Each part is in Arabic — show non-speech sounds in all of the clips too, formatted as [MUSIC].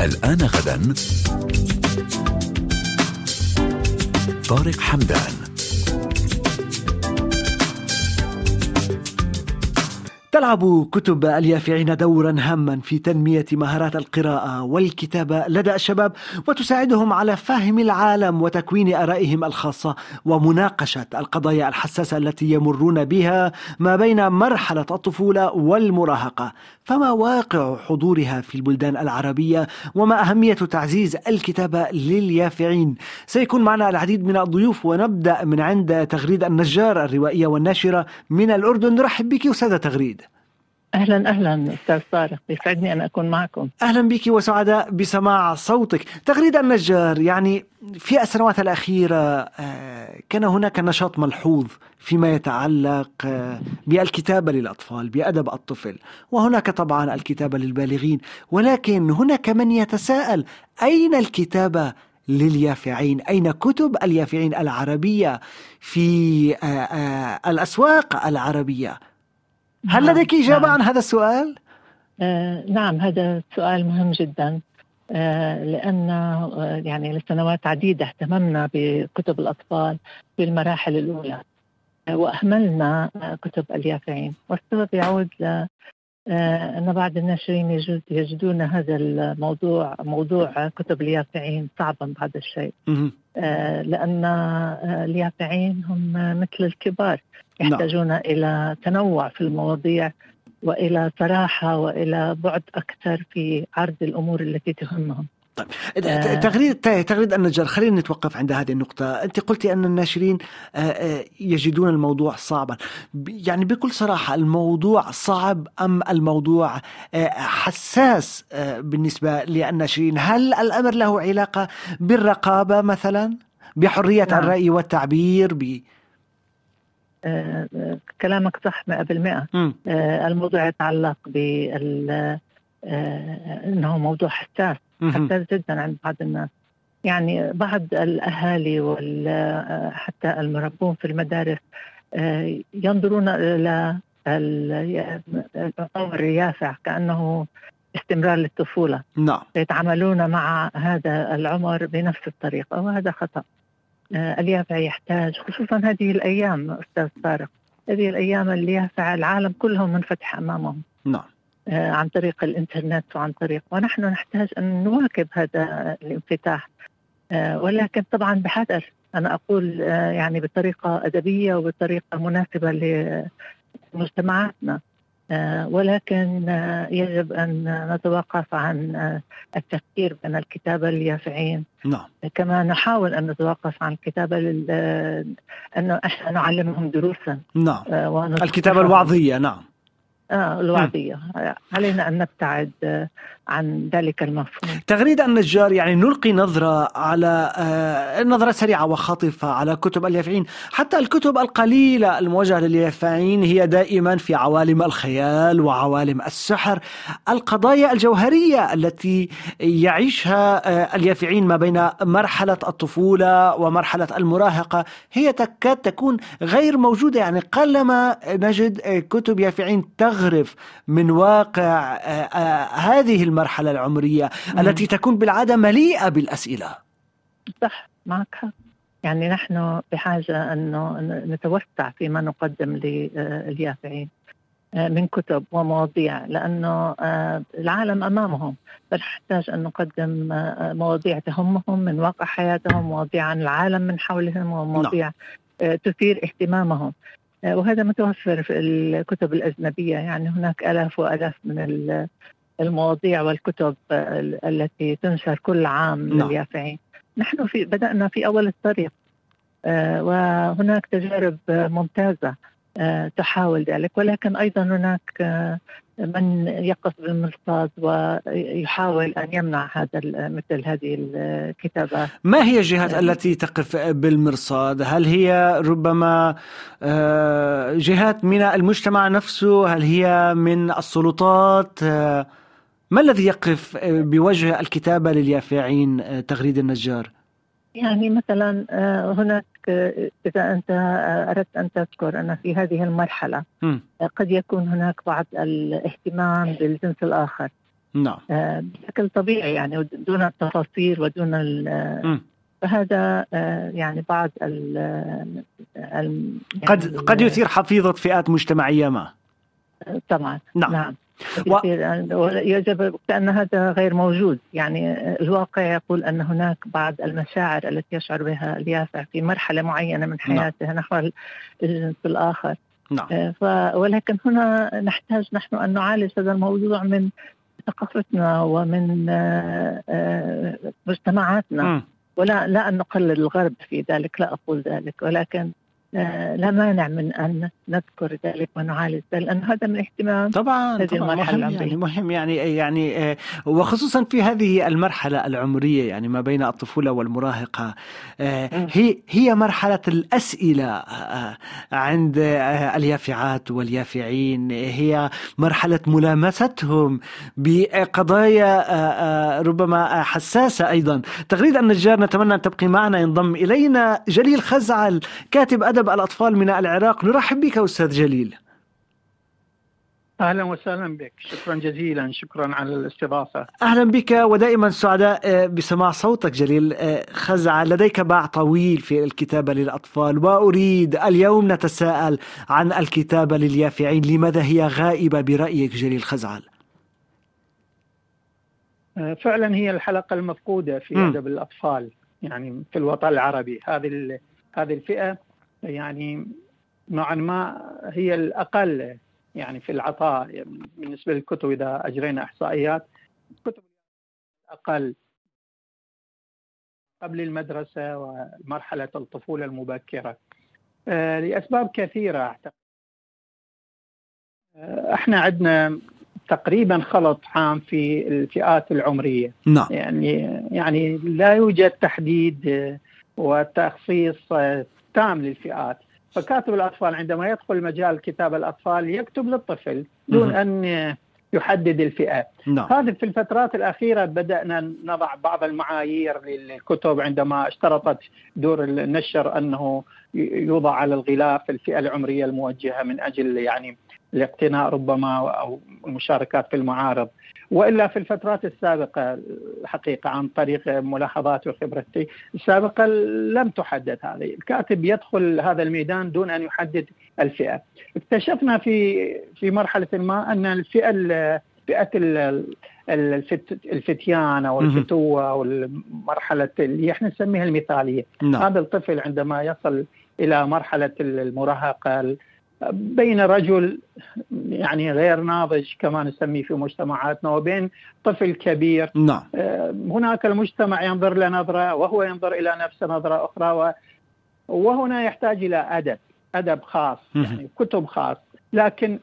الآن غدا. طارق حمدان. تلعب كتب اليافعين دورا هاما في تنمية مهارات القراءة والكتابة لدى الشباب وتساعدهم على فهم العالم وتكوين آرائهم الخاصة ومناقشة القضايا الحساسة التي يمرون بها ما بين مرحلة الطفولة والمراهقة. فما واقع حضورها في البلدان العربية وما أهمية تعزيز الكتابة لليافعين؟ سيكون معنا العديد من الضيوف ونبدأ من عند تغريد النجار الروائية والناشرة من الأردن. نرحب بك أستاذة تغريد. أهلا أهلا أستاذ طارق يسعدني أن أكون معكم. أهلا بك وسعداء بسماع صوتك. تغريد النجار يعني في السنوات الأخيرة كان هناك نشاط ملحوظ فيما يتعلق بالكتابة للأطفال بأدب الطفل وهناك طبعا الكتابة للبالغين. ولكن هناك من يتساءل أين الكتابة لليافعين؟ أين كتب اليافعين العربية في الأسواق العربية؟ هل نعم، لديك إجابة نعم. عن هذا السؤال؟ آه نعم هذا سؤال مهم جدا. آه لأن آه يعني لسنوات عديدة اهتممنا بكتب الأطفال في المراحل الأولى آه وأهملنا آه كتب اليافعين. والسبب يعود ل أن بعض الناشرين يجد يجدون هذا الموضوع موضوع كتب اليافعين صعبا بعض الشيء. لأن آه، اليافعين هم مثل الكبار نعم. يحتاجون إلى تنوع في المواضيع وإلى صراحة وإلى بعد أكثر في عرض الأمور التي تهمهم آه. تغريد تغريد النجار خلينا نتوقف عند هذه النقطة أنت قلتي أن الناشرين آه، آه، يجدون الموضوع صعبا يعني بكل صراحة الموضوع صعب أم الموضوع حساس بالنسبة للناشرين هل الأمر له علاقة بالرقابة مثلا بحرية نعم. الرأي والتعبير ب... كلامك صح 100% مم. آه، الموضوع يتعلق بال آه، إنه موضوع حساس. حساس جدا عند بعض الناس. يعني بعض الأهالي وحتى المربون في المدارس آه، ينظرون إلى ال- العمر اليافع كأنه استمرار للطفولة. نعم. يتعاملون مع هذا العمر بنفس الطريقة وهذا خطأ. آه، اليافع يحتاج خصوصا هذه الأيام أستاذ طارق هذه الأيام اليافع العالم كله منفتح أمامهم. نعم. عن طريق الإنترنت وعن طريق ونحن نحتاج أن نواكب هذا الانفتاح. آه، ولكن طبعا بحذر. أنا أقول آه، يعني بطريقة أدبية وبطريقة مناسبة لمجتمعاتنا. آه، ولكن آه، يجب أن نتوقف عن آه، التفكير بين الكتابه لليافعين نعم. كما نحاول أن نتوقف عن الكتابه لل... آه، انه إحنا نعلمهم دروسا. نعم. آه، ونصححهم. الكتابة الوعظية نعم. آه الوعظية علينا أن نبتعد عن ذلك المفهوم. تغريد النجار يعني نلقي نظرة على آه، نظرة سريعة وخاطفة على كتب اليافعين. حتى الكتب القليلة الموجهة لليافعين هي دائما في عوالم الخيال وعوالم السحر. القضايا الجوهرية التي يعيشها آه، اليافعين ما بين مرحلة الطفولة ومرحلة المراهقة هي تكاد تكون غير موجودة. يعني قلما نجد آه، كتب يافعين تغرف من واقع هذه المرحلة العمرية مم. التي تكون بالعادة مليئة بالأسئلة. صح معك حق. يعني نحن بحاجة أنه نتوسع فيما نقدم لليافعين آه، من كتب ومواضيع لأنه آه، العالم أمامهم. فنحتاج أن نقدم آه، مواضيع تهمهم من واقع حياتهم مواضيع عن العالم من حولهم ومواضيع آه، تثير اهتمامهم. وهذا متوفر في الكتب الأجنبية. يعني هناك آلاف وآلاف من المواضيع والكتب ال- التي تنشر كل عام نعم. لليافعين. نحن في بدأنا في أول الطريق آه، وهناك تجارب ممتازة آه، تحاول ذلك. ولكن أيضا هناك آه، من يقف بالمرصاد ويحاول أن يمنع هذا مثل هذه الكتابات ما هي الجهات. التي تقف بالمرصاد؟ هل هي ربما جهات من المجتمع نفسه؟ هل هي من السلطات؟ ما الذي يقف آه، بوجه الكتابة لليافعين آه، تغريد النجار يعني مثلا آه، هناك إذا أنت أردت أن تذكر أن في هذه المرحلة. آه، قد يكون هناك بعض الاهتمام بالجنس الآخر نعم بشكل طبيعي يعني دون التفاصيل ودون. فهذا يعني بعض ال ال- قد يعني قد يثير حفيظة فئات مجتمعية ما طبعا نعم. نعم و- يجب كأن هذا غير موجود. يعني الواقع يقول أن هناك بعض المشاعر التي يشعر بها اليافع في مرحلة معينة من حياته نحو ال- الجنس الآخر. نعم. آه، ف ولكن هنا نحتاج نحن أن نعالج هذا الموضوع من ثقافتنا ومن آه، آه، مجتمعاتنا. مم. ولا لا أن نقلل الغرب في ذلك لا أقول ذلك. ولكن لا مانع من أن نذكر ذلك ونعالج ذلك لأن هذا من اهتمام طبعا هذه طبعا المرحلة مهم يعني العمرية. مهم يعني يعني آه، وخصوصا في هذه المرحلة العمرية يعني ما بين الطفولة والمراهقة آه،. هي هي مرحلة الأسئلة آه، عند آه، اليافعات واليافعين هي مرحلة ملامستهم بقضايا آه، آه، ربما حساسة أيضا تغريد النجار نتمنى أن تبقي معنا ينضم إلينا جليل خزعل كاتب أدب الأطفال من العراق نرحب بك أستاذ جليل. أهلا وسهلا بك. شكرا جزيلا. شكرا على الاستضافة. أهلا بك ودائما سعداء آه، بسماع صوتك جليل. آه، خزعة. لديك باع طويل في الكتابة للأطفال وأريد اليوم نتساءل عن الكتابة لليافعين. لماذا هي غائبة برأيك جليل خزعل آه، فعلا هي الحلقة المفقودة في. أدب الأطفال يعني في الوطن العربي. هذه هذه الفئة يعني نوعا ما هي الأقل يعني في العطاء. بالنسبة للكتب إذا أجرينا إحصائيات كتب أقل قبل المدرسة ومرحلة الطفولة المبكرة. آه، لأسباب كثيرة أعتقد. آه، إحنا عندنا تقريبا خلط عام في الفئات العمرية. نعم. يعني يعني لا يوجد تحديد آه، وتخصيص تام للفئات. فكاتب الأطفال عندما يدخل مجال كتاب الأطفال يكتب للطفل دون آه، يحدد الفئة. نعم. هذه في الفترات الأخيرة بدأنا نضع بعض المعايير للكتب عندما اشترطت دور النشر أنه يوضع على الغلاف الفئة العمرية الموجهة من أجل يعني الاقتناء ربما أو المشاركات في المعارض. وإلا في الفترات السابقة الحقيقة عن طريق ملاحظاتي وخبرتي السابقة لم تحدد هذه. الكاتب يدخل هذا الميدان دون أن يحدد الفئة. اكتشفنا في في مرحلة ما أن الفئة ال- فئة ال- الفت الفتيان أو. الفتوة أو المرحلة اللي إحنا نسميها المثالية، نعم. هذا الطفل عندما يصل إلى مرحلة المراهقة بين رجل يعني غير ناضج كما نسميه في مجتمعاتنا وبين طفل كبير نعم آه، هناك المجتمع ينظر له نظرة وهو ينظر إلى نفسه نظرة أخرى و- وهنا يحتاج إلى أدب أدب خاص. يعني كتب خاص لكن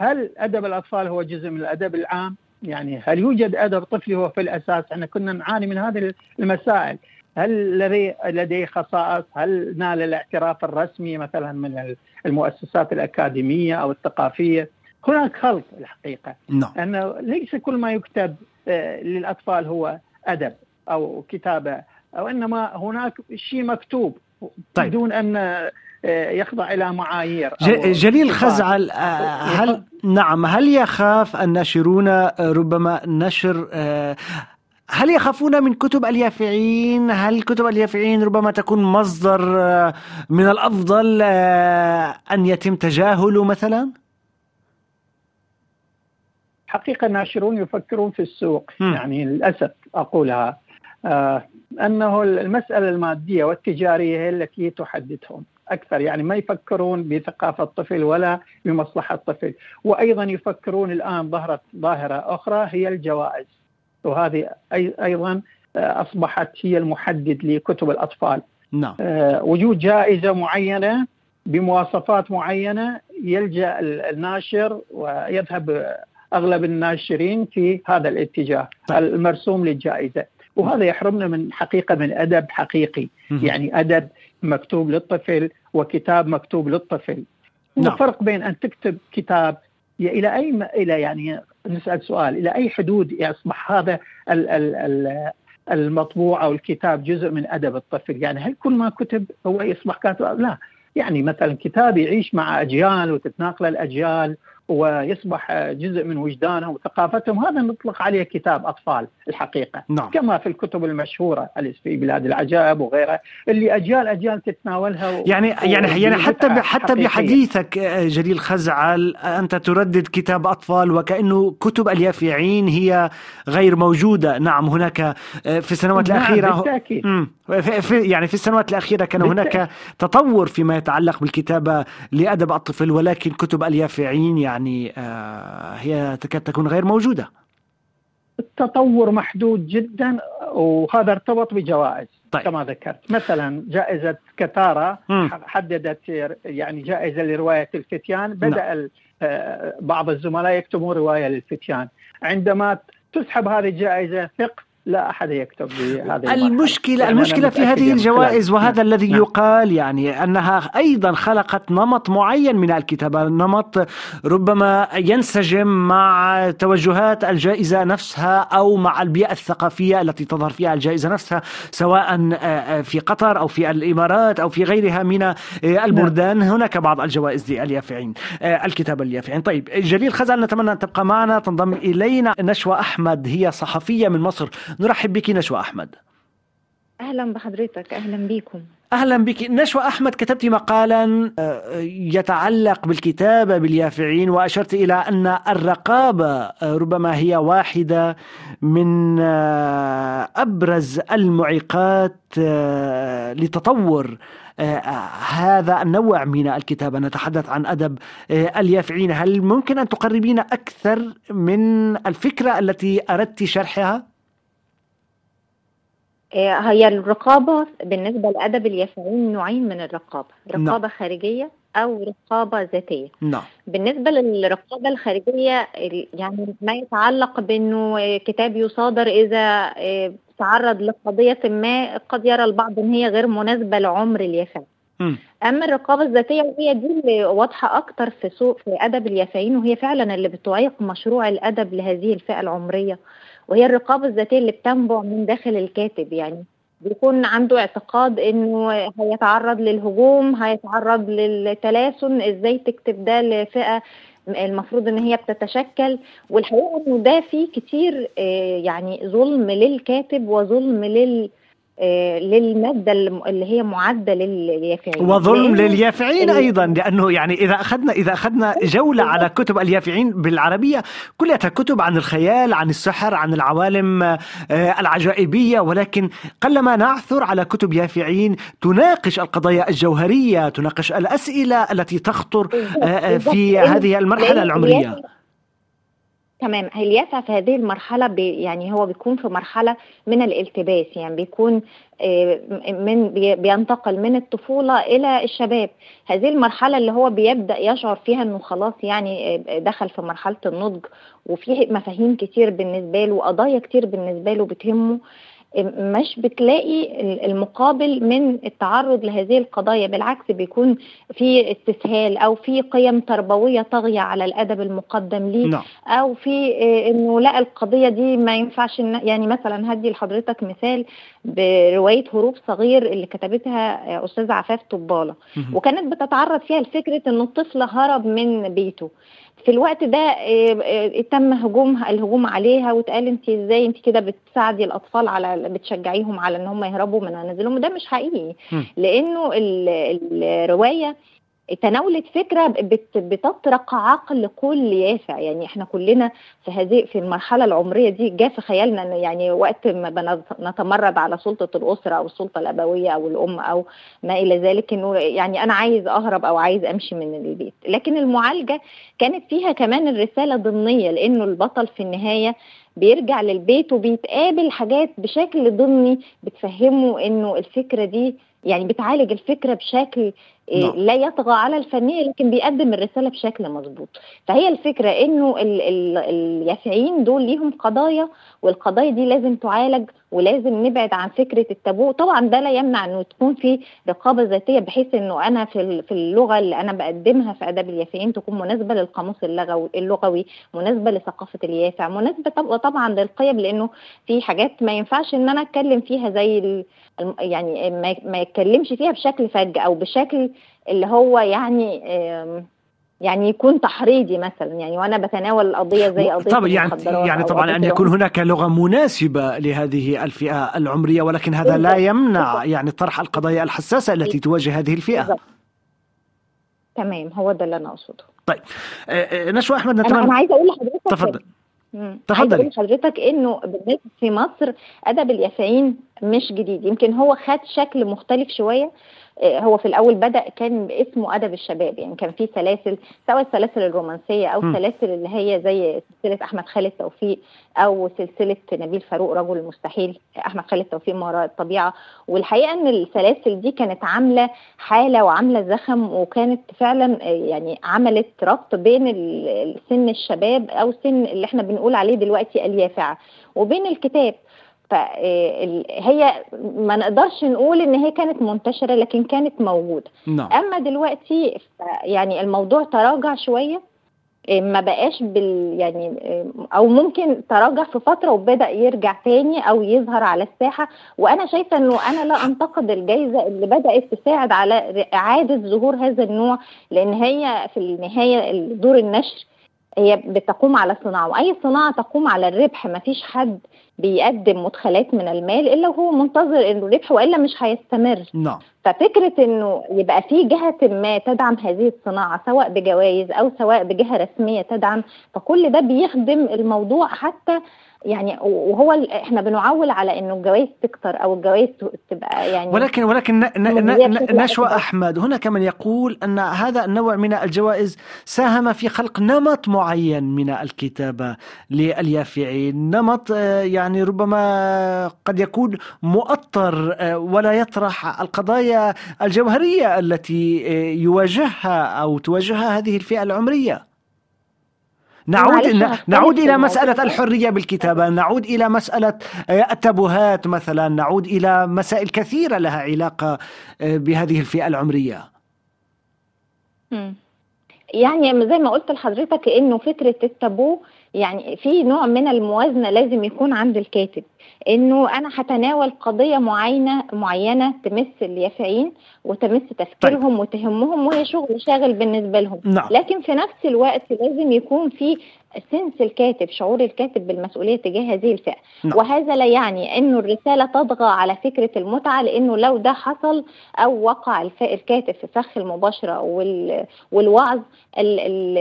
هل أدب الأطفال هو جزء من الأدب العام؟ يعني هل يوجد أدب طفلي هو في الأساس؟ إحنا كنا نعاني من هذه المسائل، هل لديه لديه خصائص؟ هل نال الاعتراف الرسمي مثلا من المؤسسات الأكاديمية أو الثقافية؟ هناك خلط الحقيقة، نعم انه ليس كل ما يكتب آه، للأطفال هو أدب أو كتابة أو إنما هناك شيء مكتوب طيب. بدون أن آه، يخضع إلى معايير جليل. خزعل آه، هل نعم هل يخاف الناشرون ربما نشر هل يخافون من كتب اليافعين؟ هل كتب اليافعين ربما تكون مصدر آه، من الأفضل آه، أن يتم تجاهله مثلا؟ حقيقة الناشرون يفكرون في السوق مم. يعني للأسف أقولها آه أنه المسألة المادية والتجارية هي التي تحددهم أكثر يعني ما يفكرون بثقافة الطفل ولا بمصلحة الطفل وأيضا يفكرون الآن ظهرت ظاهرة أخرى هي الجوائز وهذه أي أيضا آه، أصبحت هي المحدد لكتب الأطفال نعم آه، وجود جائزة معينة بمواصفات معينة يلجأ ال- الناشر ويذهب أغلب الناشرين في هذا الاتجاه طيب. المرسوم للجائزة وهذا يحرمنا من حقيقة من أدب حقيقي مهم. يعني أدب مكتوب للطفل وكتاب مكتوب للطفل نعم. وفرق بين أن تكتب كتاب إلى أي م- إلى يعني نسأل سؤال إلى أي حدود يصبح هذا ال ال ال المطبوع أو الكتاب جزء من أدب الطفل، يعني هل كل ما كتب هو يصبح كاتب؟ لا، يعني مثلا كتاب يعيش مع أجيال وتتناقل الأجيال ويصبح جزء من وجدانهم وثقافتهم هذا نطلق عليه كتاب أطفال الحقيقة نعم. كما في الكتب المشهورة اليس في بلاد العجائب وغيرها اللي أجيال أجيال تتناولها و... يعني يعني يعني حتى ب- حتى. بحديثك آه، جليل خزعل أنت تردد كتاب أطفال وكأنه كتب اليافعين هي غير موجودة نعم هناك آه، في السنوات نعم، مم. في في- يعني في السنوات الأخيرة كان بالتأكيد. هناك تطور فيما يتعلق بالكتابة لأدب الطفل ولكن كتب اليافعين يعني آه، هي تكاد تكون غير موجودة التطور محدود جدا وهذا ارتبط بجوائز طيب. كما ذكرت مثلا جائزة كتارا مم. حددت يعني جائزة لرواية الفتيان بدأ ال- آه، بعض الزملاء يكتبون رواية للفتيان عندما تسحب هذه الجائزة ثق لا أحد يكتب. المشكلة يعني أنا المشكلة في هذه الجوائز. وهذا نعم. الذي نعم. يقال يعني أنها أيضا خلقت نمط معين من الكتابة نمط ربما ينسجم مع توجهات الجائزة نفسها أو مع البيئة الثقافية التي تظهر فيها الجائزة نفسها سواء آه، في قطر أو في الإمارات أو في غيرها من آه، البلدان هناك بعض الجوائز لليافعين آه، الكتابة اليافعين طيب جليل خزعل نتمنى أن تبقى معنا تنضم إلينا نشوى أحمد هي صحفية من مصر نرحب بك نشوى أحمد. أهلا بحضرتك أهلا بيكم أهلا بك. نشوى أحمد كتبت مقالا آه، يتعلق بالكتابة باليافعين وأشرت إلى أن الرقابة آه، ربما هي واحدة من آه، أبرز المعيقات لتطور هذا النوع من الكتابة. نتحدث عن آه، اليافعين. هل ممكن أن تقربين أكثر من الفكرة التي أردت شرحها؟ هي الرقابة بالنسبة لأدب اليافعين نوعين من الرقابة نعم. رقابة خارجية أو رقابة ذاتية نعم بالنسبة للرقابة الخارجية ال- يعني ما يتعلق بأنه آه، كتاب يصادر إذا آه، تعرض لقضية ما قد يرى البعض إن هي غير مناسبة لعمر اليافعين. أما الرقابة الذاتية وهي دي اللي واضحة أكتر في سوق في أدب اليافعين وهي فعلا اللي بتعيق مشروع الأدب لهذه الفئة العمرية وهي الرقابة الذاتية اللي بتنبع من داخل الكاتب يعني بيكون عنده اعتقاد إنه هيتعرض للهجوم هيتعرض للتلاسن إزاي تكتب ده لفئة المفروض إن هي بتتشكل. والحقيقة إنه ده فيه كتير آه، يعني ظلم للكاتب وظلم لل للمادة الم- اللي هي معدة لليافعين. وظلم لليافعين أيضا لأنه يعني إذا أخذنا إذا أخذنا جولة على كتب اليافعين بالعربية كلها كتب عن الخيال عن السحر عن العوالم آه، العجائبية. ولكن قلما نعثر على كتب يافعين تناقش القضايا الجوهرية تناقش الأسئلة التي تخطر آه، آه، في. هذه المرحلة العمرية. تمام. اليافع في هذه المرحلة بي يعني هو بيكون في مرحلة من الالتباس يعني بيكون آه، من بي- بينتقل من الطفولة إلى الشباب. هذه المرحلة اللي هو بيبدأ يشعر فيها إنه خلاص يعني آه، دخل في مرحلة النضج وفي مفاهيم كتير بالنسبة له وقضايا كتير بالنسبة له بتهمه. مش بتلاقي المقابل من التعرض لهذه القضايا بالعكس بيكون في استسهال أو في قيم تربوية طاغية على الأدب المقدم ليه نعم. أو في آه، إنه لا القضية دي ما ينفعش يعني مثلا هدي لحضرتك مثال برواية هروب صغير اللي كتبتها أستاذة عفاف طبالة. وكانت بتتعرض فيها لفكرة انه الطفل هرب من بيته. في الوقت ده آه، آه، تم هجوم الهجوم عليها واتقال انت إزاي انت كده بتساعدي الأطفال على بتشجعيهم على إن هم يهربوا من منازلهم وده مش حقيقي. لأنه ال- الرواية تناولت فكرة بت- بتطرق عقل كل يافع. يعني إحنا كلنا في هذه في المرحلة العمرية دي جاء في خيالنا إن يعني وقت ما بنت- نتمرد على سلطة الأسرة أو السلطة الأبوية أو الأم أو ما إلى ذلك إنه يعني أنا عايز أهرب أو عايز أمشي من البيت. لكن المعالجة كانت فيها كمان الرسالة ضمنية لأنه البطل في النهاية بيرجع للبيت وبيتقابل حاجات بشكل ضمني بتفهمه إنه الفكرة دي يعني بتعالج الفكرة بشكل نعم. لا يطغى على الفنية لكن بيقدم الرسالة بشكل مظبوط فهي الفكرة إنه ال- ال- اليافعين دول ليهم قضايا والقضايا دي لازم تعالج ولازم نبعد عن فكرة التابو طبعا ده لا يمنع إنه تكون في رقابة ذاتية بحيث إنه أنا في في اللغة اللي أنا بقدمها في أداب اليافعين تكون مناسبة للقاموس اللغوي اللغوي مناسبة لثقافة اليافع مناسبة طب- طبعا للقيم لإنه في حاجات ما ينفعش إن أنا أتكلم فيها زي يعني ما يتكلمش فيها بشكل فج أو بشكل اللي هو يعني يعني يكون تحريضي مثلا يعني وأنا بتناول القضية زي قضية طبعا يعني يعني طبعا أن يكون. هناك لغة مناسبة لهذه الفئة العمرية ولكن هذا لا بالضبط. يمنع بالضبط. يعني طرح القضايا الحساسة التي تواجه هذه الفئة بالظبط. تمام هو ده اللي أنا أقصده طيب نشوى أحمد أنا أنا نتمنى عايزة أقول لحضرتك تفضل. عايزة أقول لحضرتك إنه بالنسبة في مصر أدب اليافعين مش جديد. يمكن هو خد شكل مختلف شوية هو في الأول بدأ كان اسمه أدب الشباب يعني كان في سلاسل سواء السلاسل الرومانسية أو مم. السلاسل اللي هي زي سلسلة أحمد خالد توفيق أو سلسلة نبيل فاروق رجل المستحيل أحمد خالد توفيق ما وراء الطبيعة والحقيقة إن السلاسل دي كانت عاملة حالة وعاملة زخم وكانت فعلا يعني عملت ربط بين سن الشباب أو سن اللي إحنا بنقول عليه دلوقتي اليافعة وبين الكتاب فهي ما نقدرش نقول إن هي كانت منتشرة لكن كانت موجودة. نعم. أما دلوقتي يعني الموضوع تراجع شوية إيه، ما بقاش بال يعني إيه، أو ممكن تراجع في فترة وبدأ يرجع تاني أو يظهر على الساحة. وأنا شايفة إنه أنا لا أنتقد الجائزه اللي بدأت تساعد على إعادة ظهور هذا النوع لأن هي في النهاية دور النشر هي بتقوم على صناعة وأي صناعة تقوم على الربح ما فيش حد بيقدم مدخلات من المال إلا وهو منتظر إنه الربح وإلا مش هيستمر. نعم. ففكرة إنه يبقى في جهة ما تدعم هذه الصناعة سواء بجوائز أو سواء بجهة رسمية تدعم فكل ده بيخدم الموضوع حتى يعني وهو إحنا بنعول على إنه الجوائز تكتر أو الجوائز تبقى يعني ولكن ولكن نشوى. أحمد هناك من يقول أن هذا النوع من الجوائز ساهم في خلق نمط معين من الكتابة لليافعين، نمط آه، يعني ربما قد يكون مؤطر آه، ولا يطرح القضايا الجوهرية التي آه، يواجهها أو تواجهها هذه الفئة العمرية. نعود نعود إلى مسألة. الحرية بالكتابة، نعود إلى مسألة آه، التابوهات مثلا، نعود إلى مسائل كثيرة لها علاقة آه، بهذه الفئة العمرية. يعني زي ما قلت لحضرتك إنه فكرة التابو يعني في نوع من الموازنة لازم يكون عند الكاتب إنه أنا هتناول قضية معينة معينة تمس اليافعين وتمس تفكيرهم وتهمهم وهي شغل شاغل بالنسبة لهم نعم. لكن في نفس الوقت لازم يكون في سنس الكاتب شعور الكاتب بالمسؤولية تجاه هذه الفئة. نعم. وهذا لا يعني إنه الرسالة تطغى على فكرة المتعة لإنه لو ده حصل أو وقع الكاتب في فخ المباشرة وال والوعظ ال- ال-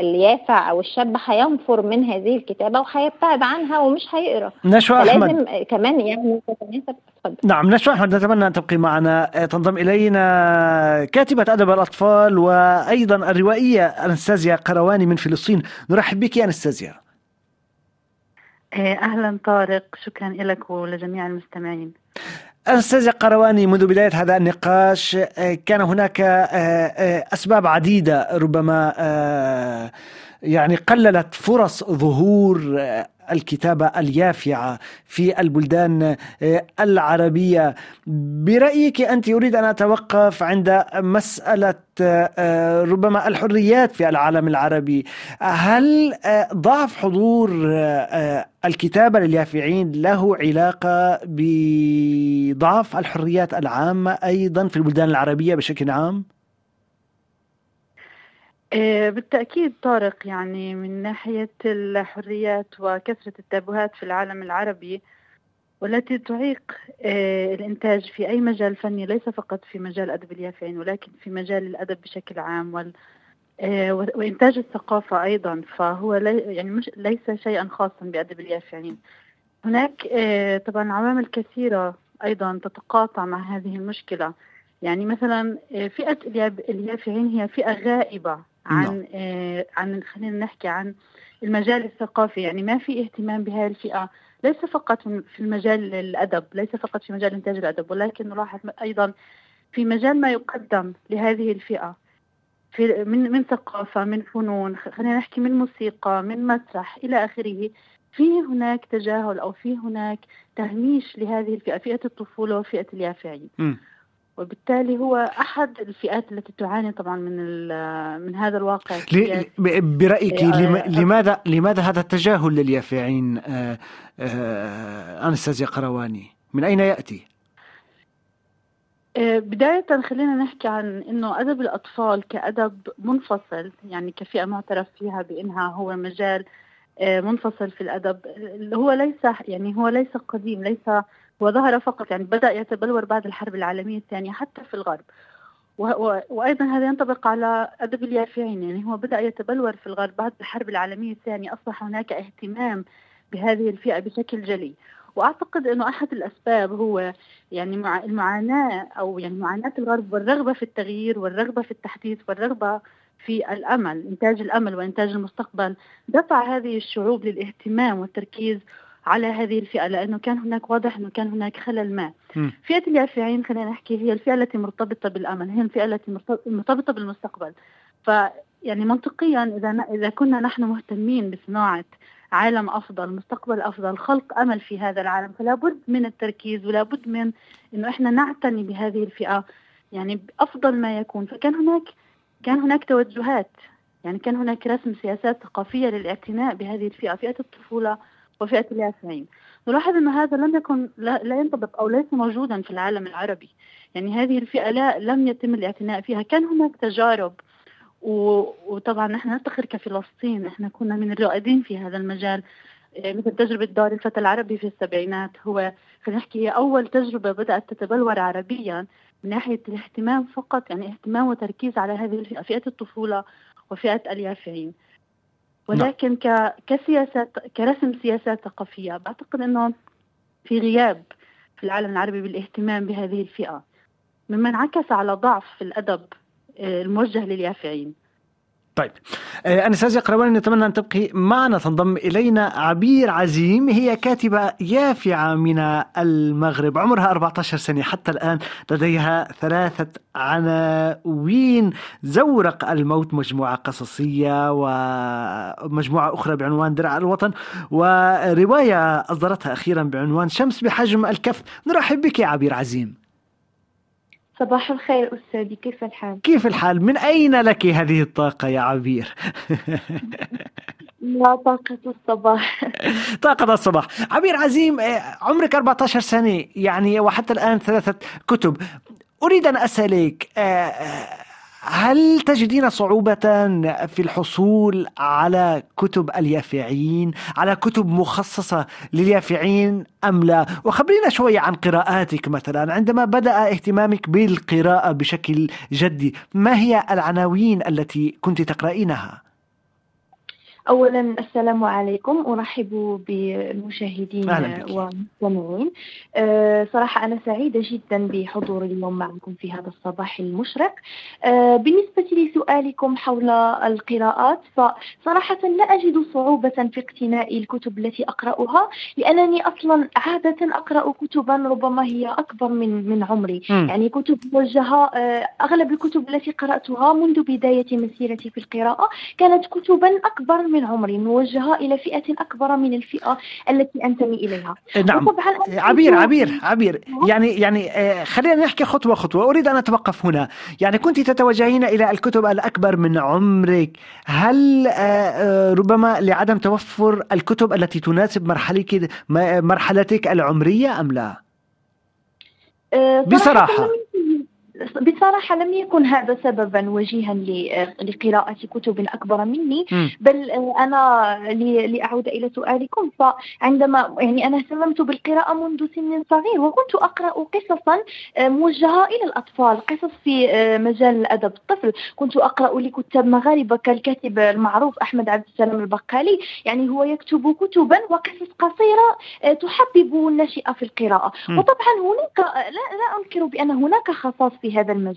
اليافع أو الشاب هينفر من هذه الكتابة وهيبتعد عنها ومش هيقرأ. نشوى فلازم كمان يعني تتناسب نعم نشوى أحمد نتمنى أن تبقي معنا. تنضم إلينا كاتبة أدب الأطفال وأيضا الروائية أنستازيا قرواني من فلسطين. نرحب بك. يا أنستازيا. إيه، أهلا طارق. شكرا لك ولجميع المستمعين. أنستازيا قرواني منذ بداية هذا النقاش آه، كان هناك آه، أسباب عديدة ربما يعني قللت فرص ظهور الكتابة اليافعة في البلدان آه، العربية برأيك أنت أريد أن أتوقف عند مسألة آه، آه، ربما الحريات في العالم العربي هل ضعف حضور الكتابة لليافعين له علاقة بضعف الحريات العامة أيضا في البلدان العربية بشكل عام؟ إيه، بالتأكيد طارق يعني من ناحية الحريات وكثرة التابوهات في العالم العربي والتي تعيق إيه، الإنتاج في أي مجال فني ليس فقط في مجال أدب اليافعين ولكن في مجال الأدب بشكل عام وال و- وإنتاج الثقافة أيضا فهو يعني مش ليس شيئا خاصا بأدب اليافعين. هناك طبعا عوامل كثيرة أيضا تتقاطع مع هذه المشكلة. يعني مثلا فئة اليافعين هي فئة غائبة. عن آه، عن خلينا نحكي عن المجال الثقافي. يعني ما في اهتمام بهذه الفئة ليس فقط في المجال الأدب ليس فقط في مجال إنتاج الأدب ولكن نلاحظ أيضا في مجال ما يقدم لهذه الفئة في من من ثقافة من فنون خلينا نحكي من موسيقى من مسرح إلى آخره. في هناك تجاهل أو في هناك تهميش لهذه الفئة فئة الطفولة وفئة اليافعين. وبالتالي هو أحد الفئات التي تعاني طبعا من من هذا الواقع ل- السياسي. ب- برأيك إيه، آه، لماذا لماذا هذا التجاهل لليافعين آه، آه، أنستازيا قرواني؟ من أين يأتي؟ آه، بداية خلينا نحكي عن إنه أدب الأطفال كأدب منفصل يعني كفئة معترف فيها بأنها هو مجال منفصل في الأدب هو ليس يعني هو ليس قديم ليس هو ظهر فقط يعني بدأ يتبلور بعد الحرب العالمية الثانية حتى في الغرب. وأيضا هذا ينطبق على ادب اليافعين يعني هو بدأ يتبلور في الغرب بعد الحرب العالمية الثانية أصبح هناك اهتمام بهذه الفئة بشكل جلي. وأعتقد إنه أحد الأسباب هو يعني مع المعاناة أو يعني معاناة الغرب والرغبة في التغيير والرغبة في التحديث والرغبة في الأمل إنتاج الأمل وإنتاج المستقبل. دفع هذه الشعوب للاهتمام والتركيز على هذه الفئة لأنه كان هناك واضح إنه كان هناك خلل ما. م. فئة اليافعين خلينا نحكي هي الفئة التي مرتبطة بالأمل، هي الفئة التي مرتبطة بالمستقبل. ف يعني منطقيا إذا إذا كنا نحن مهتمين بصناعة عالم أفضل، مستقبل أفضل، خلق أمل في هذا العالم، فلا بد من التركيز ولا بد من إنه إحنا نعتني بهذه الفئة يعني بأفضل ما يكون، فكان هناك كان هناك توجهات يعني كان هناك رسم سياسات ثقافية للاعتناء بهذه الفئة، فئة الطفولة وفئة اليافعين نلاحظ أن هذا لم يكن لا, ينطبق أو ليس موجودا في العالم العربي. يعني هذه الفئة لا لم يتم الاعتناء فيها. كان هناك تجارب وطبعا نحن نفتخر كفلسطين. نحن كنا من الرائدين في هذا المجال. آه، مثل تجربة دار الفتى العربي في السبعينات. هو خلينا نحكي هي أول تجربة بدأت تتبلور عربيا من ناحية الاهتمام فقط يعني اهتمام وتركيز على هذه الفئة فئة الطفولة وفئة اليافعين. ولكن ك... كسياسات كرسم سياسات ثقافية بعتقد أنه في غياب في العالم العربي بالاهتمام بهذه الفئة مما انعكس على ضعف الأدب آه، الموجه لليافعين. طيب. آه، أنستازيا قرواني نتمنى أن تبقي معنا. تنضم إلينا عبير عزيم هي كاتبة يافعة من المغرب. عمرها 14 سنة حتى الآن لديها ثلاثة عناوين. زورق الموت مجموعة قصصية ومجموعة أخرى بعنوان درع الوطن ورواية أصدرتها أخيرا بعنوان شمس بحجم الكف. نرحب بك عبير عزيم. صباح الخير أستاذي كيف الحال؟ كيف الحال؟ من أين لك هذه الطاقة يا عبير؟ [LAUGHS] لا طاقة الصباح [LAUGHS] طاقة الصباح عبير عزيم آه، عمرك 14 سنة يعني وحتى الآن ثلاثة كتب أريد أن أسألك آه، آه، هل تجدين صعوبة في الحصول على كتب اليافعين على كتب مخصصة لليافعين أم لا وخبرينا شوية عن قراءاتك مثلا عندما بدأ اهتمامك بالقراءة بشكل جدي ما هي العناوين التي كنت تقرأينها؟ أولا السلام عليكم. أرحب بالمشاهدين والمستمعين. أه صراحة أنا سعيدة جدا بحضوري اليوم معكم في هذا الصباح المشرق. أه بالنسبة لسؤالكم حول القراءات فصراحة لا أجد صعوبة في اقتناء الكتب التي أقرأها لأنني أصلا عادة أقرأ كتبا ربما هي أكبر من من عمري. م. يعني كتب موجهة أه أغلب الكتب التي قرأتها منذ بداية مسيرتي في القراءة كانت كتبا أكبر من عمري موجهة إلى فئة أكبر من الفئة التي أنتمي إليها. نعم. عبير عبير عبير. يعني يعني آه، خلينا نحكي خطوة خطوة. أريد أن أتوقف هنا. يعني كنت تتوجهين إلى الكتب الأكبر من عمرك. هل آه، آه، ربما لعدم توفر الكتب التي تناسب مرحلتك مرحلتك العمرية أم لا؟ بصراحة. بصراحة لم يكن هذا سببا وجيها لقراءة كتب أكبر مني بل أنا لأعود إلى سؤالكم. فعندما يعني أنا اهتممت بالقراءة منذ سن صغير وكنت أقرأ قصصا موجهة إلى الأطفال قصص في مجال الأدب. الطفل كنت أقرأ لكتاب مغاربة كالكاتب المعروف أحمد عبد السلام البقالي. يعني هو يكتب كتبا وقصص قصيرة تحبب الناشئة في القراءة. وطبعا هناك لا, لا أنكر بأن هناك خصاص في هذا المجال.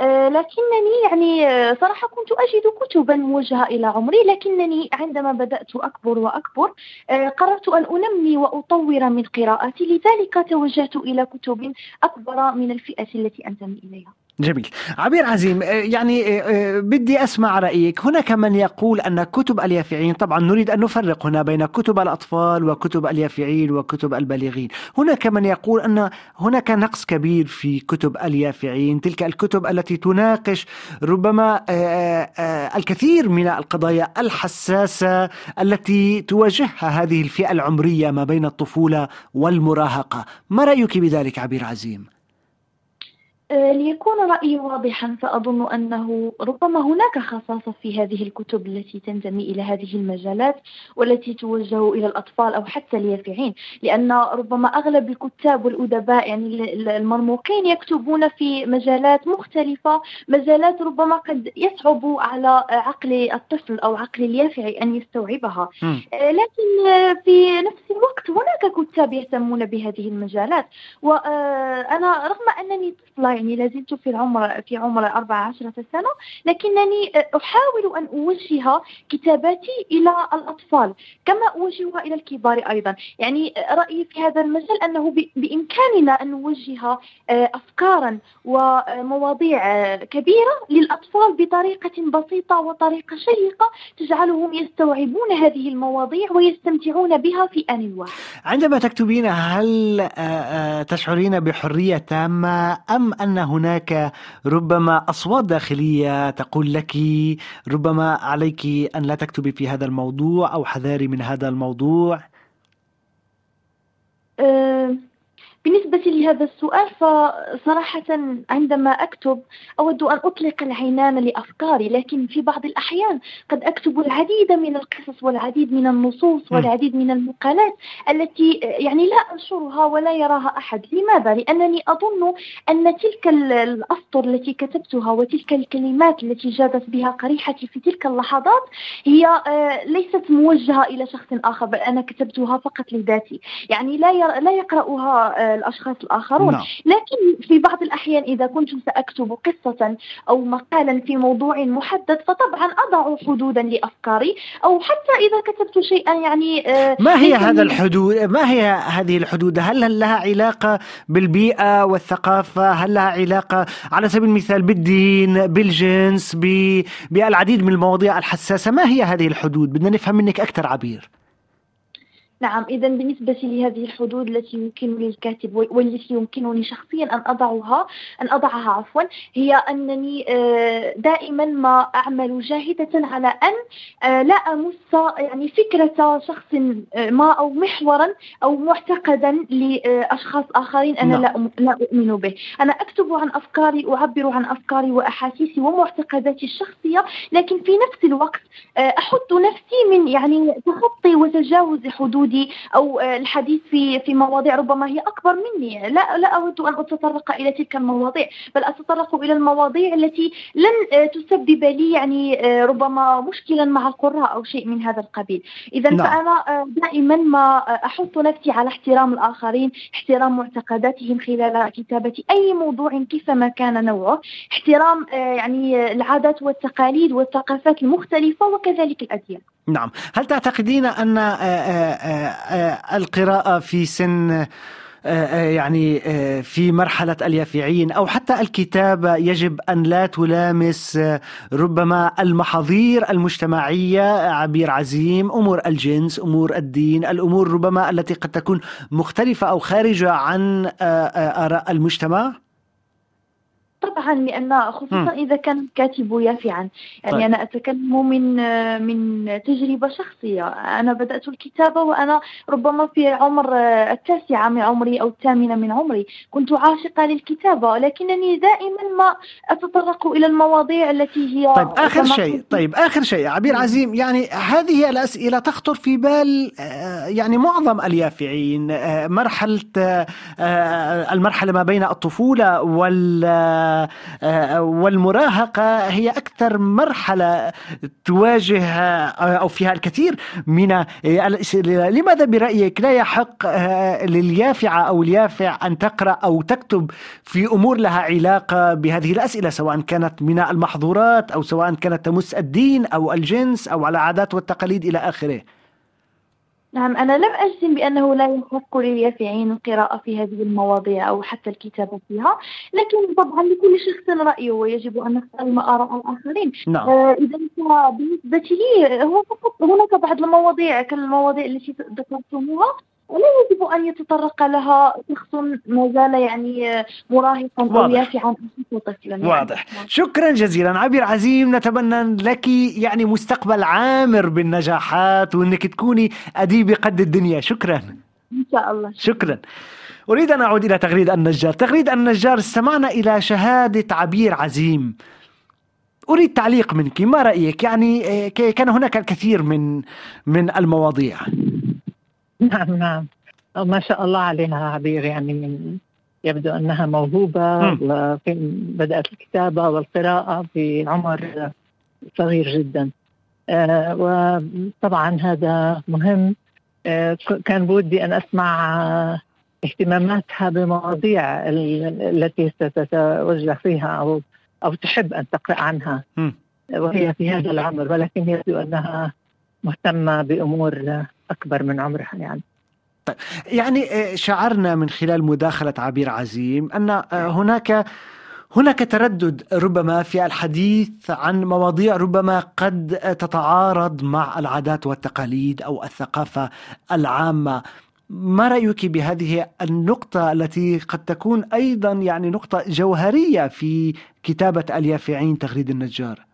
آه، لكنني يعني آه، صراحة كنت أجد كتبا موجهة إلى عمري لكنني عندما بدأت أكبر وأكبر آه، قررت أن أنمي وأطور من قراءتي لذلك توجهت إلى كتب أكبر من الفئة التي أنتمي إليها. جميل. عبير عزيم آه، يعني آه، آه، بدي أسمع رأيك. هناك من يقول أن كتب اليافعين طبعا نريد أن نفرق هنا بين كتب الأطفال وكتب اليافعين وكتب البالغين. هناك من يقول أن هناك نقص كبير في كتب اليافعين تلك الكتب التي تناقش ربما الكثير من القضايا الحساسة التي تواجهها هذه الفئة العمرية ما بين الطفولة والمراهقة. ما رأيك بذلك عبير عزيم؟ آه، ليكون رأيي واضحا فأظن أنه ربما هناك خصاصة في هذه الكتب التي تنتمي إلى هذه المجالات والتي توجه إلى الأطفال أو حتى اليافعين لأن ربما أغلب الكتاب والأدباء يعني المرموقين يكتبون في مجالات مختلفة مجالات ربما قد يصعب على عقل الطفل أو عقل اليافع أن يستوعبها. آه، لكن في نفس الوقت هناك كتاب يهتمون بهذه المجالات وأنا رغم أنني طفلة يعني لازلت في العمر في عمر 14 سنة لكنني أحاول أن أوجه كتاباتي إلى الأطفال كما أوجهها إلى الكبار أيضا. يعني رأيي في هذا المجال أنه بإمكاننا أن نوجه آه، أفكارا ومواضيع كبيرة للأطفال بطريقة بسيطة وطريقة شيقة تجعلهم يستوعبون هذه المواضيع ويستمتعون بها في آن واحد. عندما تكتبين هل آه، آه، تشعرين بحرية تامة أم أن هناك ربما أصوات داخلية تقول لك ربما عليك أن لا تكتبي في هذا الموضوع أو حذاري من هذا الموضوع. أه بالنسبة لهذا السؤال فصراحة عندما أكتب أود أن أطلق العنان لأفكاري لكن في بعض الأحيان قد أكتب العديد من القصص والعديد من النصوص والعديد من المقالات التي يعني لا أنشرها ولا يراها أحد. لماذا؟ لأنني أظن أن تلك الأسطر التي كتبتها وتلك الكلمات التي جادت بها قريحتي في تلك اللحظات هي آه، ليست موجهة إلى شخص آخر بل أنا كتبتها فقط لذاتي. يعني لا لا يقرأها الأشخاص الآخرون نعم. لكن في بعض الأحيان إذا كنت سأكتب قصة أو مقالا في موضوع محدد فطبعا أضع حدودا لأفكاري أو حتى إذا كتبت شيئا يعني آه، ما هي هذا الحدود؟ ما هي هذه الحدود؟ هل لها علاقة بالبيئة والثقافة؟ هل لها علاقة على سبيل المثال بالدين بالجنس بالعديد من المواضيع الحساسة؟ ما هي هذه الحدود؟ بدنا نفهم منك أكثر عبير. نعم إذا بالنسبة لهذه الحدود التي يمكن للكاتب والتي يمكنني شخصيا أن أضعها أن أضعها عفوا هي أنني آه، دائما ما أعمل جاهدة على أن آه، لا أمس يعني فكرة شخص آه، ما أو محورا أو معتقدا لأشخاص آخرين أنا لا نعم. لا أؤمن به أنا أكتب عن أفكاري أعبر عن أفكاري وأحاسيسي ومعتقداتي الشخصية لكن في نفس الوقت أحط نفسي من يعني تخطي وتجاوز حدود وجودي أو آه، الحديث في في مواضيع ربما هي أكبر مني. لا لا أود أن أتطرق إلى تلك المواضيع بل أتطرق إلى المواضيع التي لن آه، تسبب لي يعني آه، ربما مشكلا مع القراء أو شيء من هذا القبيل. اذا نعم. فأنا دائما ما أحط نفسي على احترام الآخرين احترام معتقداتهم خلال كتابة أي موضوع كيفما كان نوعه احترام يعني العادات والتقاليد والثقافات المختلفة وكذلك الأديان. نعم. هل تعتقدين أن آه، آه، آه، القراءة في سن يعني في مرحلة اليافعين أو حتى الكتابة يجب أن لا تلامس ربما المحاضير المجتمعية عبير عزيم أمور الجنس أمور الدين الأمور ربما التي قد تكون مختلفة أو خارجة عن آراء المجتمع؟ طبعا لأن خصوصا. إذا كان الكاتب يافعا يعني طيب. أنا أتكلم من من تجربة شخصية أنا بدأت الكتابة وأنا ربما في عمر التاسعه من عمري أو الثامنه من عمري كنت عاشقة للكتابة لكنني دائما ما أتطرق إلى المواضيع التي هي طيب آخر شيء طيب آخر شيء عبير عزيم يعني هذه الأسئلة تخطر في بال آه، يعني معظم اليافعين آه، مرحلة آه، المرحلة ما بين الطفولة وال والمراهقة هي أكثر مرحلة تواجه أو فيها الكثير من لماذا برأيك لا يحق لليافعة أو اليافع أن تقرأ أو تكتب في أمور لها علاقة بهذه الأسئلة سواء كانت من المحظورات أو سواء كانت تمس الدين أو الجنس أو العادات والتقاليد إلى آخره؟ نعم أنا لم أجزم بأنه لا يحق لليافعين القراءة في هذه المواضيع أو حتى الكتابة فيها لكن طبعا لكل شخص رأيه ويجب أن نحترم آراء الآخرين نعم. آه إذا بالنسبة لي هو فقط هناك بعض المواضيع كالمواضيع التي ذكرتموها ولا يجب أن يتطرق لها شخص ما زال يعني مراهقا أو يافعا طفلا. يعني. واضح. شكرا جزيلا. عبير عزيم نتمنى لك يعني مستقبل عامر بالنجاحات وأنك تكوني أديبة قد الدنيا. شكرا. إن شاء الله. شكرا. أريد أن أعود إلى تغريد النجار. تغريد النجار استمعنا إلى شهادة عبير عزيم. أريد تعليق منك. ما رأيك؟ يعني آه، كان هناك الكثير من من المواضيع. نعم نعم. ما شاء الله عليها عبير يعني يبدو أنها موهوبة بدأت الكتابة والقراءة في عمر صغير جدا. آه، وطبعا هذا مهم. آه، كان بودي أن أسمع اهتماماتها بمواضيع التي ستتوجه فيها أو أو تحب أن تقرأ عنها. وهي في هذا العمر ولكن يبدو أنها مهتمة بأمور أكبر من عمرها يعني. طيب يعني آه، شعرنا من خلال مداخلة عبير عزيم أن آه، هناك هناك تردد ربما في الحديث عن مواضيع ربما قد تتعارض مع العادات والتقاليد أو الثقافة العامة. ما رأيك بهذه النقطة التي قد تكون أيضا يعني نقطة جوهرية في كتابة اليافعين تغريد النجار؟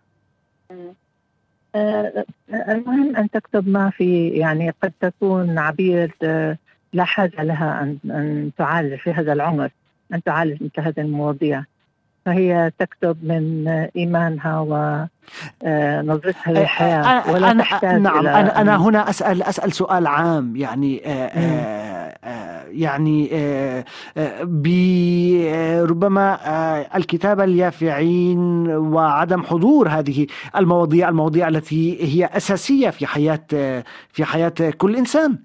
المهم أن تكتب ما في يعني قد تكون عبير آه، لا حاجة لها أن أن تعالج في هذا العمر أن تعالج مثل هذه المواضيع. فهي تكتب من إيمانها ونظرتها للحياة ولا أنا تحتاج نعم إلى أنا أنا هنا اسال أسأل سؤال عام يعني آآ آآ يعني بربما الكتابه اليافعين وعدم حضور هذه المواضيع المواضيع التي هي أساسية في حياة في حياة كل إنسان.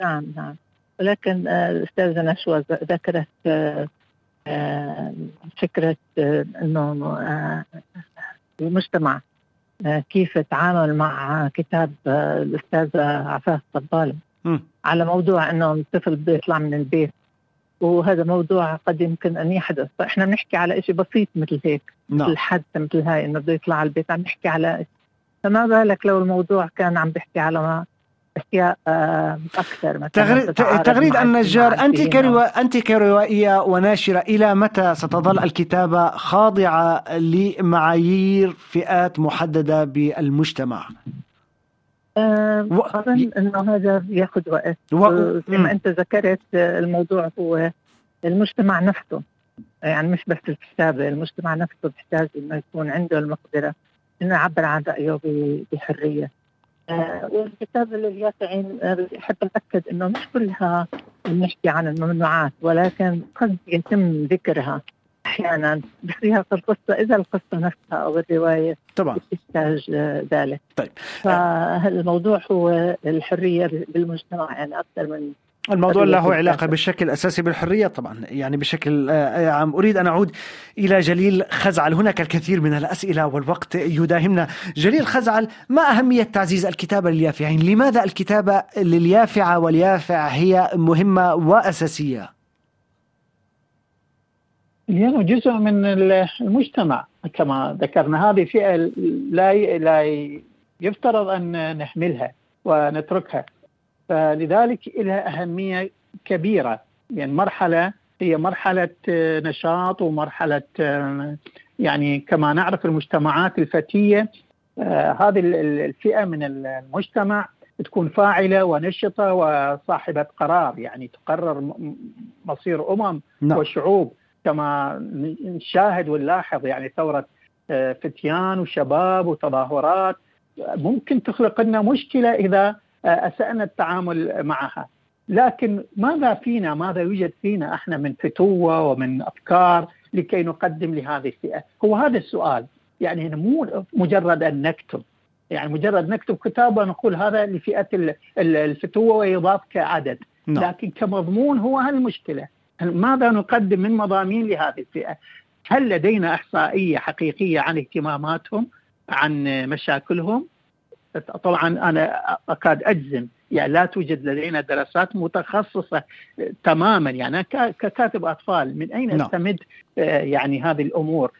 نعم نعم. ولكن الأستاذة نشوى ذكرت فكرة أنه آه، المجتمع آه، كيف يتعامل مع كتاب آه، الأستاذة عفاف طبالة على موضوع أنه الطفل بده يطلع من البيت. وهذا موضوع قد يمكن أن يحدث. فإحنا بنحكي على شيء بسيط مثل هيك نعم. مثل حادثة مثل هاي إنه بده يطلع على البيت عم نحكي على فما بالك لو الموضوع كان عم بيحكي على ما أشياء آه، أكثر مثلا تغريد النجار انت كرو... انت كروائية وناشرة إلى متى ستظل الكتابة خاضعة لمعايير فئات محددة بالمجتمع؟ و... أظن أنه هذا ياخذ وقت. و... كما أنت ذكرت الموضوع هو المجتمع نفسه. يعني مش بس الكتابة المجتمع نفسه بيحتاج إنه يكون عنده المقدرة إنه يعبر عن رأيه بحرية. آه، والكتاب لليافعين بحب أكد أنه مش كلها بنحكي عن الممنوعات ولكن قد يتم ذكرها أحيانا. بسياق القصة إذا القصة نفسها أو الرواية طبعا. تحتاج ذلك. طيب. فالموضوع هو الحرية بالمجتمع يعني أكثر من الموضوع له علاقة بشكل أساسي بالحرية طبعا يعني بشكل آه، عام. أريد أن أعود إلى جليل خزعل. هناك الكثير من الأسئلة والوقت يداهمنا. جليل خزعل ما أهمية تعزيز الكتابة لليافعين؟ لماذا الكتابة لليافعة واليافع هي مهمة وأساسية؟ لأنه جزء من المجتمع. كما ذكرنا هذه فئة لا لا يفترض أن نحملها ونتركها. فلذلك لها أهمية كبيرة. يعني مرحلة هي مرحلة نشاط ومرحلة يعني كما نعرف المجتمعات الفتية هذه الفئة من المجتمع تكون فاعلة ونشطة وصاحبة قرار. يعني تقرر مصير أمم نعم. وشعوب كما نشاهد ونلاحظ. يعني ثورة فتيان وشباب وتظاهرات. ممكن تخلق لنا مشكلة إذا أسأنا التعامل معها. لكن ماذا فينا ماذا يوجد فينا إحنا من فتوة ومن أفكار لكي نقدم لهذه الفئة؟ هو هذا السؤال. يعني مو مجرد أن نكتب. يعني مجرد نكتب كتاب ونقول هذا لفئة الفتوة ويضاف كعدد. نعم. لكن كمضمون هو هالمشكلة. ماذا نقدم من مضامين لهذه الفئة؟ هل لدينا إحصائية حقيقية عن اهتماماتهم عن مشاكلهم؟ طبعا أنا أكاد أجزم. يعني لا توجد لدينا دراسات متخصصة تماما. يعني ككاتب أطفال من أين نعم. استمد آه، يعني هذه الأمور؟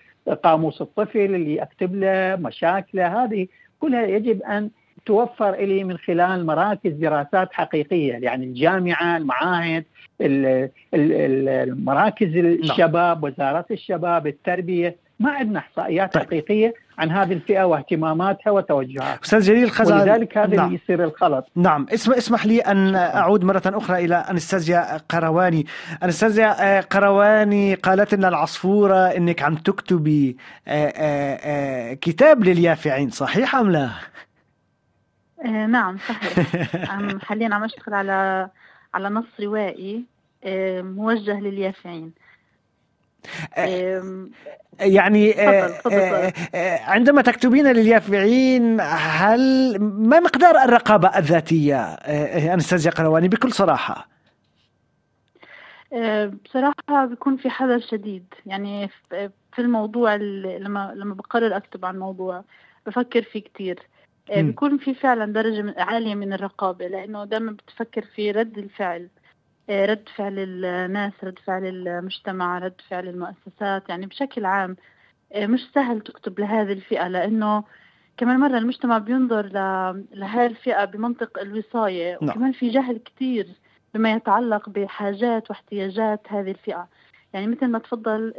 قاموس الطفل اللي اكتب له مشاكله هذه كلها يجب أن توفر لي من خلال مراكز دراسات حقيقية. يعني الجامعة المعاهد المراكز نعم. الشباب وزارة الشباب التربية. ما عندنا إحصائيات طيب. حقيقية عن هذه الفئة واهتماماتها وتوجهاتها. أستاذ جليل خزعل ولذلك هذا نعم. اللي يصير الخلط. نعم. اسم اسمح لي أن أعود مرة أخرى إلى انستازيا قرواني. انستازيا قرواني قالت لنا العصفورة إنك عم تكتبي كتاب لليافعين صحيح أم لا؟ نعم صحيح. [LAUGHS] عم حاليا عم أشتغل على على نص روائي موجه لليافعين. يعني عندما تكتبين لليافعين هل ما مقدار الرقابة الذاتية؟ أنستازيا قرواني بكل صراحة. بصراحة بيكون في حذر شديد. يعني في الموضوع لما لما بقرر أكتب عن موضوع بفكر فيه كتير. بيكون في فعلا درجة عالية من الرقابة لأنه دائما بتفكر في رد الفعل. رد فعل الناس رد فعل المجتمع رد فعل المؤسسات يعني بشكل عام مش سهل تكتب لهذه الفئة لأنه كمان مرة المجتمع بينظر لهذه الفئة بمنطق الوصاية نعم. وكمان في جهل كتير بما يتعلق بحاجات واحتياجات هذه الفئة يعني مثل ما تفضل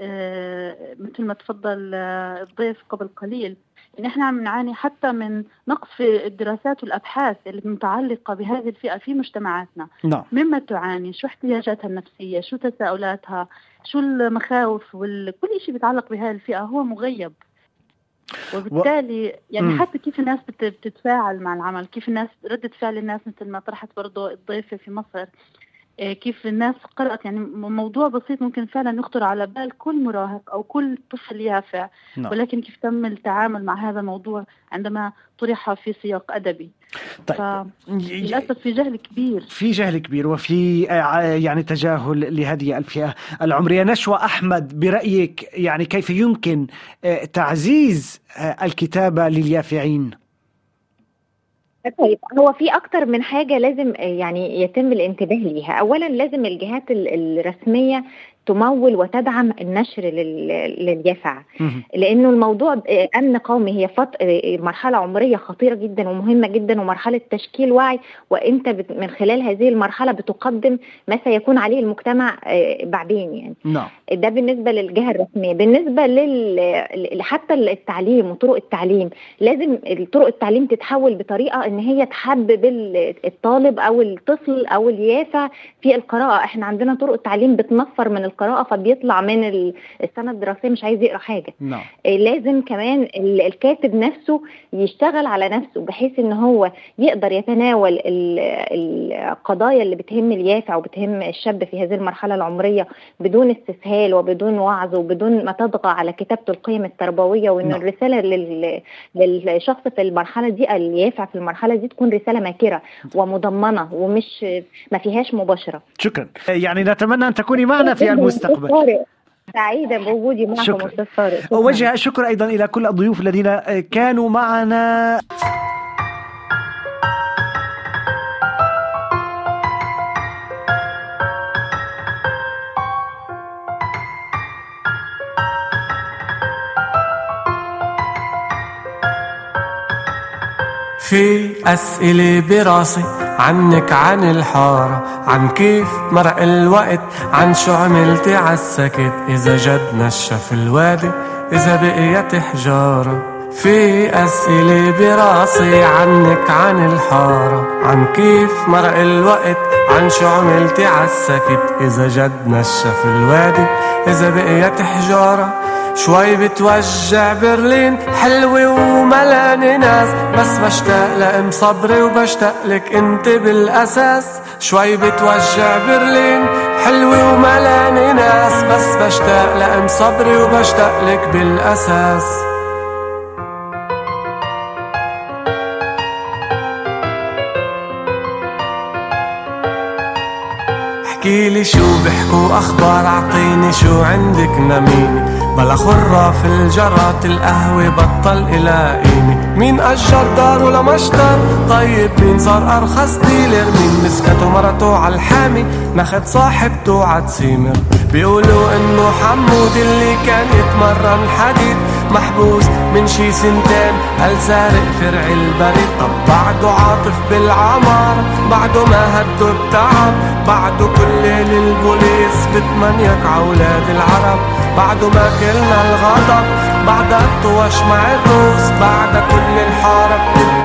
مثل ما تفضل الضيف قبل قليل إحنا عم نعاني حتى من نقص في الدراسات والأبحاث المتعلقه بهذه الفئة في مجتمعاتنا. نعم. مما تعاني؟ شو احتياجاتها النفسية؟ شو تساؤلاتها؟ شو المخاوف؟ وكل شيء بيتعلق بهذه الفئة هو مغيب. وبالتالي يعني. حتى كيف الناس بت- بتتفاعل مع العمل كيف الناس ردة فعل الناس مثل ما طرحت برضه الضيفة في مصر كيف الناس قرأت. يعني موضوع بسيط ممكن فعلا يخطر على بال كل مراهق أو كل طفل يافع نعم. ولكن كيف تم التعامل مع هذا الموضوع عندما طرح في سياق أدبي. طيب. فللأسف في جهل كبير. في جهل كبير وفي آه، يعني تجاهل لهذه الفئة العمرية. نشوى أحمد برأيك يعني كيف يمكن آه، تعزيز آه، الكتابة لليافعين؟ طيب هو في أكتر من حاجة لازم يعني يتم الانتباه ليها. اولا لازم الجهات ال- الرسمية تمول وتدعم النشر لل- لليافعه مهم. لأنه الموضوع أمن قومي هي فط... مرحلة عمرية خطيرة جدا ومهمة جدا ومرحلة تشكيل وعي. وإنت بت... من خلال هذه المرحلة بتقدم ما سيكون عليه المجتمع بعدين يعني. نعم. ده بالنسبة للجهة الرسمية. بالنسبة لل حتى التعليم وطرق التعليم لازم طرق التعليم تتحول بطريقة إن هي تحبب ال- الطالب أو الطفل أو اليافع في القراءة. إحنا عندنا طرق التعليم بتنفر من القراءة فبيطلع من ال- السنة الدراسية مش عايز يقرأ حاجة. نعم. إيه، لازم كمان ال- الكاتب نفسه يشتغل على نفسه بحيث إن هو يقدر يتناول ال- القضايا اللي بتهم اليافع وبتهم الشاب في هذه المرحلة العمرية بدون استسهال وبدون وعظ وبدون ما تطغى على كتابته القيم التربوية وإن نعم. الرسالة لل- للشخص في المرحلة دي اليافع في المرحلة دي تكون رسالة ماكرة ومضمنة ومش ما فيهاش مباشرة. شكرا. يعني نتمنى أن تكوني معنا في المستقبل. سعيدة بوجودي معكم شكراً. أستاذ طارق شكراً. أوجه الشكر أيضا إلى كل الضيوف الذين آه، كانوا معنا. في أسئلة براسي. عنك عن الحارة عن كيف مرق الوقت عن شو عملتي عالسكت إذا جد نشف الوادي إذا بقيت حجارة. في أسئلة براسي عنك عن الحارة عن كيف مرق الوقت عن شو عملتي عالسكت إذا جد نشف الوادي إذا بقيت حجارة شوي بتوجع برلين حلوة وملانة ناس. بس بشتاق لأم صبري وبشتاق لك أنت بالأساس. شوي بتوجع برلين حلوة وملانة ناس. بس بشتاق لأم صبري وبشتاق لك بالأساس. احكيلي شو بيحكوا أخبار أعطيني شو عندك نميني. بلا خراف الجرات القهوة بطل الاقيني مين أجر داره لمشتر طيب مين صار أرخص ديلر؟ مين مسكته مرته عالحامي ماخد صاحبته عتسيمر بيقولوا إنه حمود اللي كان يتمرن حديد. محبوس من شي سنتين. قال سارق فرع البريد؟ طب بعده عاطف بالعمار. بعده ما هدو التعب بعده كل ليل البوليس بتمنيك عولاد العرب. بعده ما كلنا الغضب بعد الطوش مع الروس بعد كل الحارة بتبقى